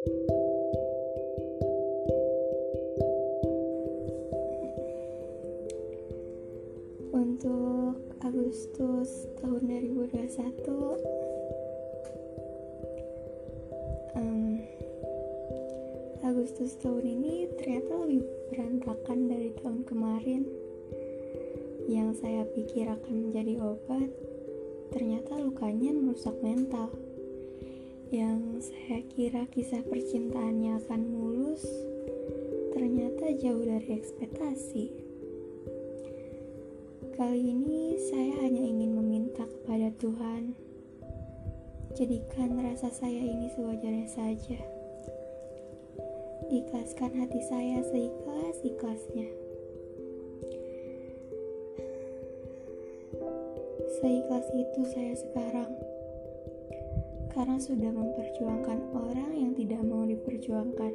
Untuk Agustus tahun 2021 um, Agustus tahun ini ternyata lebih berantakan dari tahun kemarin. Yang saya pikir akan menjadi obat ternyata lukanya merusak mental yang saya kira kisah percintaannya akan mulus ternyata jauh dari ekspektasi Kali ini saya hanya ingin meminta kepada Tuhan, jadikan rasa saya ini sewajarnya saja. Ikhlaskan hati saya seikhlas-ikhlasnya. Seikhlas itu saya sekarang, karena sudah memperjuangkan orang yang tidak mau diperjuangkan.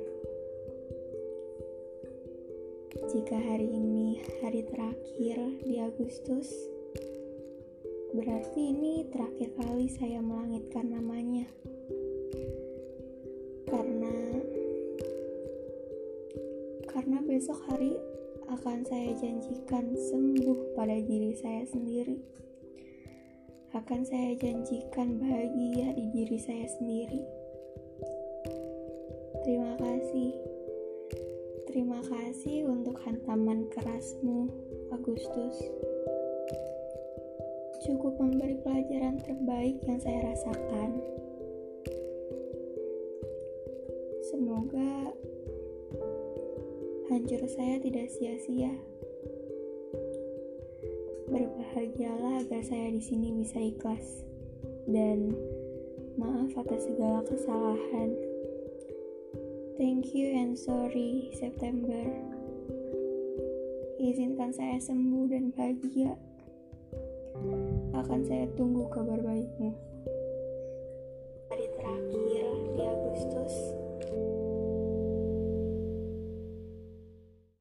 Jika hari ini hari terakhir di Agustus, berarti ini terakhir kali saya melangitkan namanya. Karena karena besok hari akan saya janjikan sembuh pada diri saya sendiri. Akan saya janjikan bahagia di diri saya sendiri. Terima kasih. Terima kasih untuk hantaman kerasmu, Agustus. Cukup memberi pelajaran terbaik yang saya rasakan. Semoga hancur saya tidak sia-sia. Berbahagialah agar saya di sini bisa ikhlas dan maaf atas segala kesalahan. Thank you and sorry September. Izinkan saya sembuh dan bahagia. Akan saya tunggu kabar baikmu. Hari terakhir.